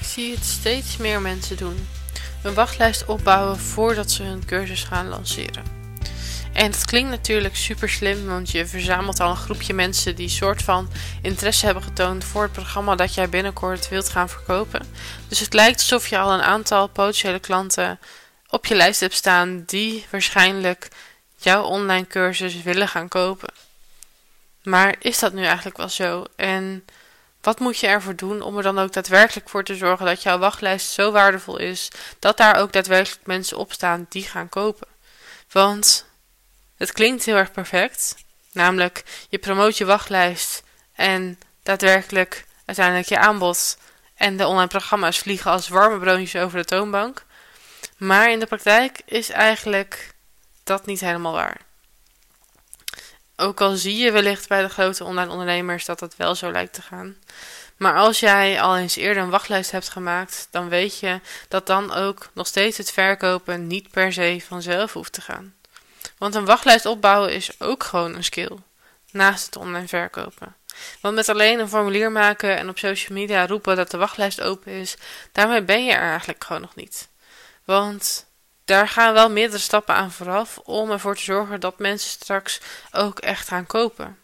Ik zie het steeds meer mensen doen. Een wachtlijst opbouwen voordat ze hun cursus gaan lanceren. En dat klinkt natuurlijk super slim, want je verzamelt al een groepje mensen die soort van interesse hebben getoond voor het programma dat jij binnenkort wilt gaan verkopen. Dus het lijkt alsof je al een aantal potentiële klanten op je lijst hebt staan die waarschijnlijk jouw online cursus willen gaan kopen. Maar is dat nu eigenlijk wel zo? En wat moet je ervoor doen om er dan ook daadwerkelijk voor te zorgen dat jouw wachtlijst zo waardevol is dat daar ook daadwerkelijk mensen op staan die gaan kopen? Want het klinkt heel erg perfect, namelijk je promoot je wachtlijst en daadwerkelijk uiteindelijk je aanbod en de online programma's vliegen als warme broodjes over de toonbank. Maar in de praktijk is eigenlijk dat niet helemaal waar. Ook al zie je wellicht bij de grote online ondernemers dat het wel zo lijkt te gaan. Maar als jij al eens eerder een wachtlijst hebt gemaakt, dan weet je dat dan ook nog steeds het verkopen niet per se vanzelf hoeft te gaan. Want een wachtlijst opbouwen is ook gewoon een skill, naast het online verkopen. Want met alleen een formulier maken en op social media roepen dat de wachtlijst open is, daarmee ben je er eigenlijk gewoon nog niet. Want daar gaan wel meerdere stappen aan vooraf om ervoor te zorgen dat mensen straks ook echt gaan kopen.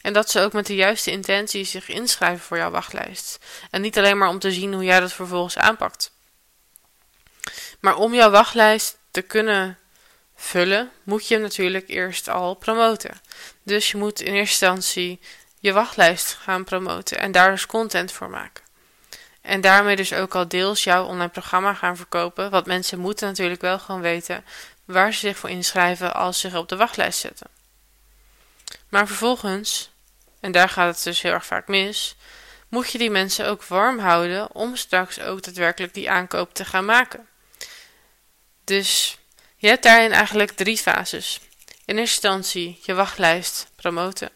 En dat ze ook met de juiste intentie zich inschrijven voor jouw wachtlijst. En niet alleen maar om te zien hoe jij dat vervolgens aanpakt. Maar om jouw wachtlijst te kunnen vullen, moet je hem natuurlijk eerst al promoten. Dus je moet in eerste instantie je wachtlijst gaan promoten en daar dus content voor maken. En daarmee dus ook al deels jouw online programma gaan verkopen. Want mensen moeten natuurlijk wel gewoon weten waar ze zich voor inschrijven als ze zich op de wachtlijst zetten. Maar vervolgens, en daar gaat het dus heel erg vaak mis, moet je die mensen ook warm houden om straks ook daadwerkelijk die aankoop te gaan maken. Dus je hebt daarin eigenlijk drie fases. In eerste instantie je wachtlijst promoten,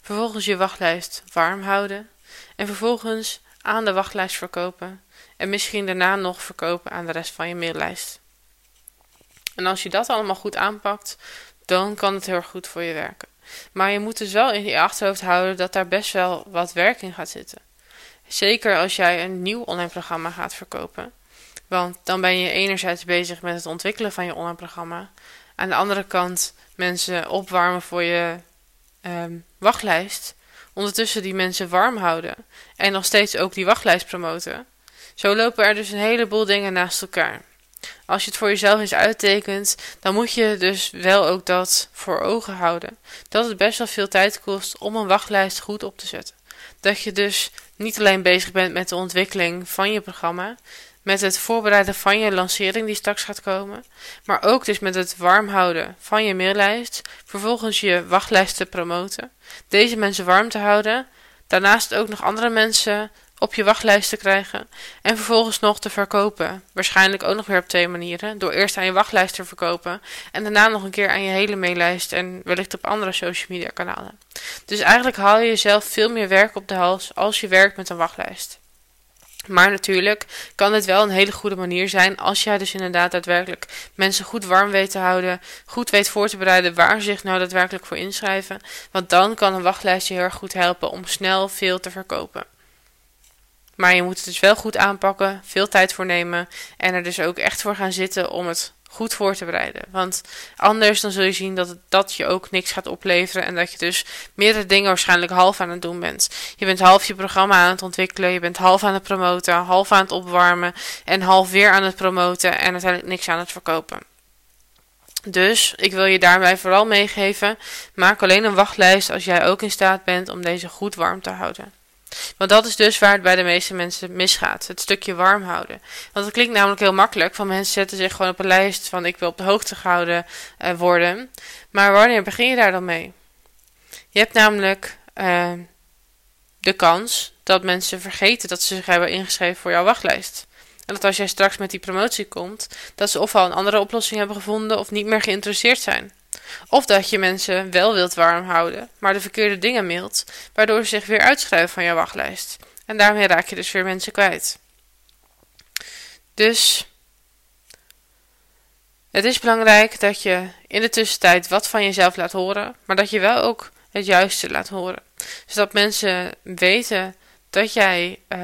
vervolgens je wachtlijst warm houden en vervolgens aan de wachtlijst verkopen en misschien daarna nog verkopen aan de rest van je maillijst. En als je dat allemaal goed aanpakt, dan kan het heel erg goed voor je werken. Maar je moet dus wel in je achterhoofd houden dat daar best wel wat werk in gaat zitten. Zeker als jij een nieuw online programma gaat verkopen. Want dan ben je enerzijds bezig met het ontwikkelen van je online programma. Aan de andere kant mensen opwarmen voor je ehm, wachtlijst ondertussen die mensen warm houden en nog steeds ook die wachtlijst promoten. Zo lopen er dus een heleboel dingen naast elkaar. Als je het voor jezelf eens uittekent, dan moet je dus wel ook dat voor ogen houden. Dat het best wel veel tijd kost om een wachtlijst goed op te zetten. Dat je dus niet alleen bezig bent met de ontwikkeling van je programma, met het voorbereiden van je lancering die straks gaat komen, maar ook dus met het warm houden van je maillijst, vervolgens je wachtlijst te promoten, deze mensen warm te houden, daarnaast ook nog andere mensen op je wachtlijst te krijgen en vervolgens nog te verkopen. Waarschijnlijk ook nog weer op twee manieren. Door eerst aan je wachtlijst te verkopen en daarna nog een keer aan je hele maillijst en wellicht op andere social media kanalen. Dus eigenlijk haal je jezelf veel meer werk op de hals als je werkt met een wachtlijst. Maar natuurlijk kan het wel een hele goede manier zijn als jij dus inderdaad daadwerkelijk mensen goed warm weet te houden, goed weet voor te bereiden waar ze zich nou daadwerkelijk voor inschrijven. Want dan kan een wachtlijstje heel erg goed helpen om snel veel te verkopen. Maar je moet het dus wel goed aanpakken, veel tijd voor nemen en er dus ook echt voor gaan zitten om het goed voor te bereiden. Want anders dan zul je zien dat dat je ook niks gaat opleveren en dat je dus meerdere dingen waarschijnlijk half aan het doen bent. Je bent half je programma aan het ontwikkelen, je bent half aan het promoten, half aan het opwarmen en half weer aan het promoten en uiteindelijk niks aan het verkopen. Dus ik wil je daarbij vooral meegeven: maak alleen een wachtlijst als jij ook in staat bent om deze goed warm te houden. Want dat is dus waar het bij de meeste mensen misgaat. Het stukje warm houden. Want het klinkt namelijk heel makkelijk. Van mensen zetten zich gewoon op een lijst van ik wil op de hoogte gehouden uh, worden. Maar wanneer begin je daar dan mee? Je hebt namelijk uh, de kans dat mensen vergeten dat ze zich hebben ingeschreven voor jouw wachtlijst. En dat als jij straks met die promotie komt, dat ze ofwel een andere oplossing hebben gevonden of niet meer geïnteresseerd zijn. Of dat je mensen wel wilt warm houden, maar de verkeerde dingen mailt, waardoor ze zich weer uitschrijven van je wachtlijst. En daarmee raak je dus weer mensen kwijt. Dus het is belangrijk dat je in de tussentijd wat van jezelf laat horen, maar dat je wel ook het juiste laat horen. Zodat mensen weten dat jij uh,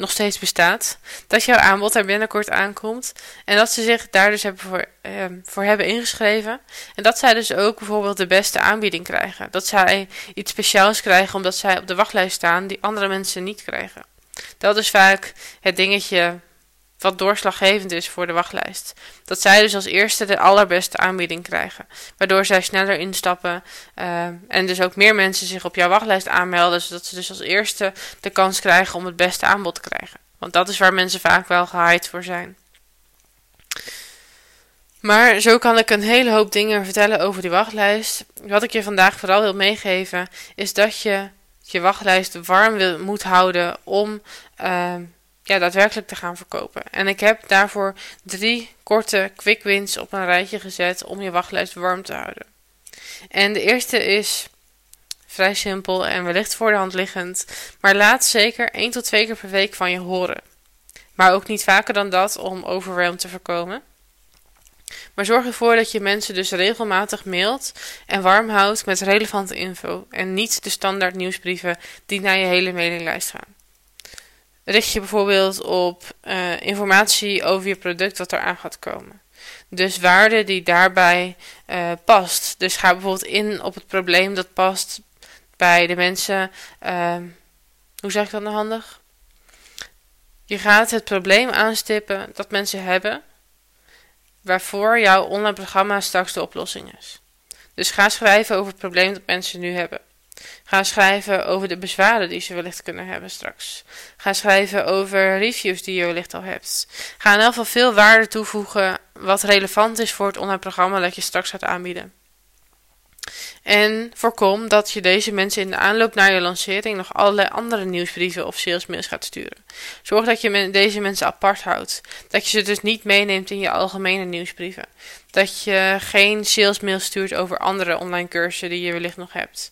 nog steeds bestaat, dat jouw aanbod er binnenkort aankomt en dat ze zich daar dus hebben voor, eh, voor hebben ingeschreven en dat zij dus ook bijvoorbeeld de beste aanbieding krijgen. Dat zij iets speciaals krijgen omdat zij op de wachtlijst staan die andere mensen niet krijgen. Dat is vaak het dingetje wat doorslaggevend is voor de wachtlijst. Dat zij dus als eerste de allerbeste aanbieding krijgen. Waardoor zij sneller instappen uh, en dus ook meer mensen zich op jouw wachtlijst aanmelden. Zodat ze dus als eerste de kans krijgen om het beste aanbod te krijgen. Want dat is waar mensen vaak wel gehyped voor zijn. Maar zo kan ik een hele hoop dingen vertellen over die wachtlijst. Wat ik je vandaag vooral wil meegeven is dat je je wachtlijst warm wil, moet houden om uh, ja, daadwerkelijk te gaan verkopen. En ik heb daarvoor drie korte quick wins op een rijtje gezet om je wachtlijst warm te houden. En de eerste is vrij simpel en wellicht voor de hand liggend, maar laat zeker 1 tot 2 keer per week van je horen. Maar ook niet vaker dan dat om overwhelm te voorkomen. Maar zorg ervoor dat je mensen dus regelmatig mailt en warm houdt met relevante info en niet de standaard nieuwsbrieven die naar je hele mailinglijst gaan richt je bijvoorbeeld op uh, informatie over je product wat eraan gaat komen. Dus waarde die daarbij uh, past. Dus ga bijvoorbeeld in op het probleem dat past bij de mensen. Uh, hoe zeg ik dat nou handig? Je gaat het probleem aanstippen dat mensen hebben, waarvoor jouw online programma straks de oplossing is. Dus ga schrijven over het probleem dat mensen nu hebben. Ga schrijven over de bezwaren die ze wellicht kunnen hebben straks. Ga schrijven over reviews die je wellicht al hebt. Ga in elk geval veel waarde toevoegen wat relevant is voor het online programma dat je straks gaat aanbieden. En voorkom dat je deze mensen in de aanloop naar je lancering nog allerlei andere nieuwsbrieven of salesmails gaat sturen. Zorg dat je deze mensen apart houdt. Dat je ze dus niet meeneemt in je algemene nieuwsbrieven. Dat je geen salesmails stuurt over andere online cursussen die je wellicht nog hebt.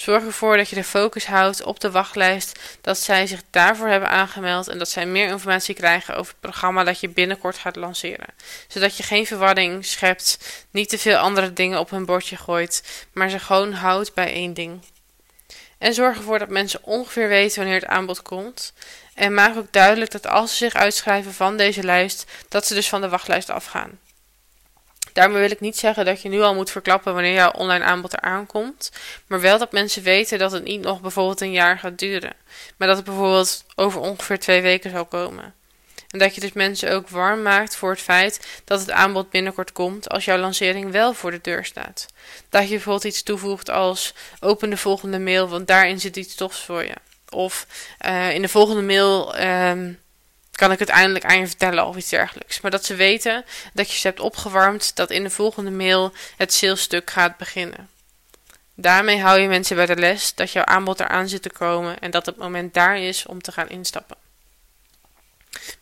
Zorg ervoor dat je de focus houdt op de wachtlijst, dat zij zich daarvoor hebben aangemeld en dat zij meer informatie krijgen over het programma dat je binnenkort gaat lanceren. Zodat je geen verwarring schept, niet te veel andere dingen op hun bordje gooit, maar ze gewoon houdt bij één ding. En zorg ervoor dat mensen ongeveer weten wanneer het aanbod komt. En maak ook duidelijk dat als ze zich uitschrijven van deze lijst, dat ze dus van de wachtlijst afgaan. Daarmee wil ik niet zeggen dat je nu al moet verklappen wanneer jouw online aanbod eraan komt, maar wel dat mensen weten dat het niet nog bijvoorbeeld een jaar gaat duren, maar dat het bijvoorbeeld over ongeveer twee weken zal komen. En dat je dus mensen ook warm maakt voor het feit dat het aanbod binnenkort komt als jouw lancering wel voor de deur staat. Dat je bijvoorbeeld iets toevoegt als open de volgende mail, want daarin zit iets tofs voor je. Of uh, in de volgende mail um, kan ik het eindelijk aan je vertellen of iets dergelijks. Maar dat ze weten dat je ze hebt opgewarmd, dat in de volgende mail het salesstuk gaat beginnen. Daarmee hou je mensen bij de les dat jouw aanbod eraan zit te komen en dat het moment daar is om te gaan instappen.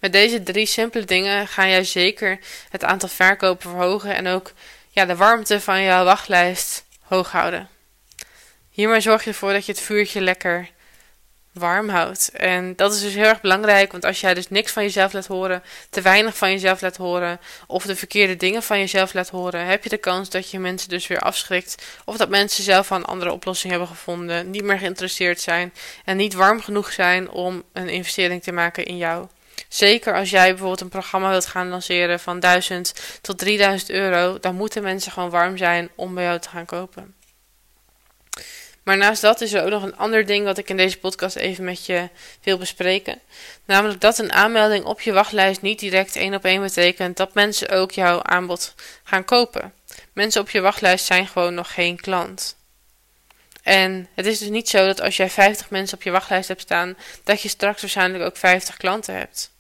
Met deze drie simpele dingen ga jij zeker het aantal verkopen verhogen en ook ja, de warmte van jouw wachtlijst hoog houden. Hiermee zorg je ervoor dat je het vuurtje lekker warm houdt. En dat is dus heel erg belangrijk, want als jij dus niks van jezelf laat horen, te weinig van jezelf laat horen, of de verkeerde dingen van jezelf laat horen, heb je de kans dat je mensen dus weer afschrikt, of dat mensen zelf een andere oplossing hebben gevonden, niet meer geïnteresseerd zijn en niet warm genoeg zijn om een investering te maken in jou. Zeker als jij bijvoorbeeld een programma wilt gaan lanceren van 1000 tot 3000 euro, dan moeten mensen gewoon warm zijn om bij jou te gaan kopen. Maar naast dat is er ook nog een ander ding wat ik in deze podcast even met je wil bespreken. Namelijk dat een aanmelding op je wachtlijst niet direct één op één betekent dat mensen ook jouw aanbod gaan kopen. Mensen op je wachtlijst zijn gewoon nog geen klant. En het is dus niet zo dat als jij 50 mensen op je wachtlijst hebt staan, dat je straks waarschijnlijk ook 50 klanten hebt.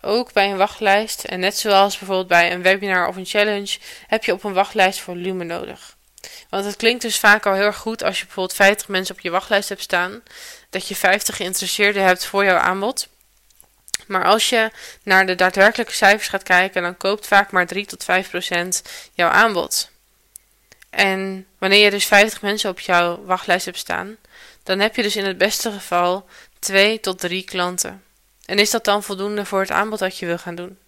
Ook bij een wachtlijst, en net zoals bijvoorbeeld bij een webinar of een challenge, heb je op een wachtlijst volume nodig. Want het klinkt dus vaak al heel erg goed als je bijvoorbeeld 50 mensen op je wachtlijst hebt staan, dat je 50 geïnteresseerden hebt voor jouw aanbod. Maar als je naar de daadwerkelijke cijfers gaat kijken, dan koopt vaak maar 3 tot 5 procent jouw aanbod. En wanneer je dus 50 mensen op jouw wachtlijst hebt staan, dan heb je dus in het beste geval 2 tot 3 klanten. En is dat dan voldoende voor het aanbod dat je wil gaan doen?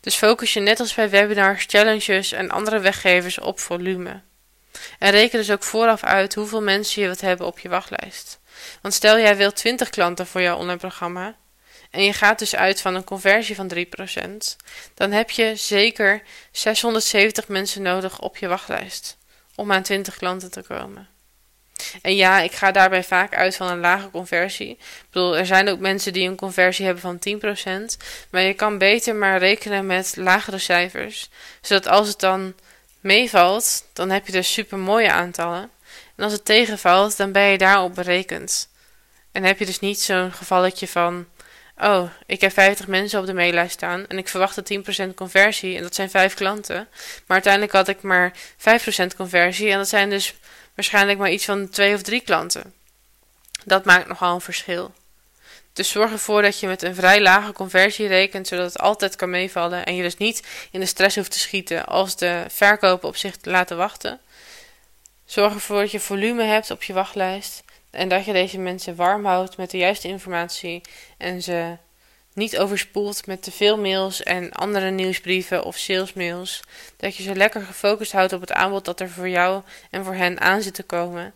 Dus focus je net als bij webinars, challenges en andere weggevers op volume. En reken dus ook vooraf uit hoeveel mensen je wilt hebben op je wachtlijst. Want stel jij wilt 20 klanten voor jouw online programma en je gaat dus uit van een conversie van 3%, dan heb je zeker 670 mensen nodig op je wachtlijst om aan 20 klanten te komen. En ja, ik ga daarbij vaak uit van een lage conversie. Ik bedoel, er zijn ook mensen die een conversie hebben van 10%. Maar je kan beter maar rekenen met lagere cijfers. Zodat als het dan meevalt, dan heb je dus super mooie aantallen. En als het tegenvalt, dan ben je daarop berekend. En heb je dus niet zo'n gevalletje van... Oh, ik heb 50 mensen op de maillijst staan en ik verwachtte 10% conversie en dat zijn 5 klanten. Maar uiteindelijk had ik maar 5% conversie en dat zijn dus waarschijnlijk maar iets van 2 of 3 klanten. Dat maakt nogal een verschil. Dus zorg ervoor dat je met een vrij lage conversie rekent, zodat het altijd kan meevallen en je dus niet in de stress hoeft te schieten als de verkopen op zich laten wachten. Zorg ervoor dat je volume hebt op je wachtlijst en dat je deze mensen warm houdt met de juiste informatie en ze niet overspoelt met te veel mails en andere nieuwsbrieven of salesmails. Dat je ze lekker gefocust houdt op het aanbod dat er voor jou en voor hen aan zit te komen.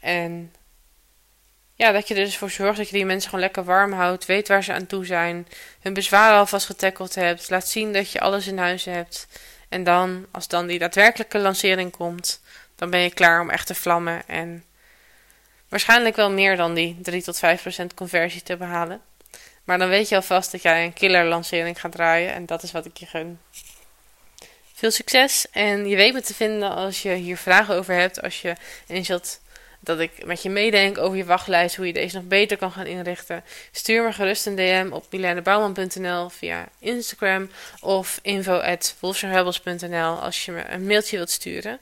En ja, dat je er dus voor zorgt dat je die mensen gewoon lekker warm houdt, weet waar ze aan toe zijn, hun bezwaren alvast getackeld hebt, laat zien dat je alles in huis hebt. En dan, als dan die daadwerkelijke lancering komt, dan ben je klaar om echt te vlammen en waarschijnlijk wel meer dan die 3 tot 5 procent conversie te behalen. Maar dan weet je alvast dat jij een killer lancering gaat draaien en dat is wat ik je gun. Veel succes en je weet me te vinden als je hier vragen over hebt, als je wilt dat ik met je meedenk over je wachtlijst, hoe je deze nog beter kan gaan inrichten. Stuur me gerust een DM op milanebouwman.nl via Instagram of info.wolfsandrebels.nl als je me een mailtje wilt sturen.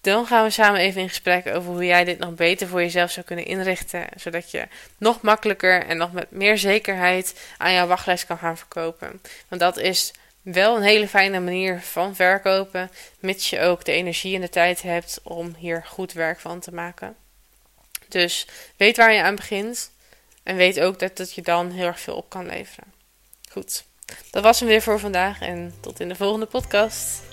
Dan gaan we samen even in gesprek over hoe jij dit nog beter voor jezelf zou kunnen inrichten, zodat je nog makkelijker en nog met meer zekerheid aan jouw wachtlijst kan gaan verkopen. Want dat is wel een hele fijne manier van verkopen, mits je ook de energie en de tijd hebt om hier goed werk van te maken. Dus weet waar je aan begint en weet ook dat het je dan heel erg veel op kan leveren. Goed, dat was hem weer voor vandaag en tot in de volgende podcast.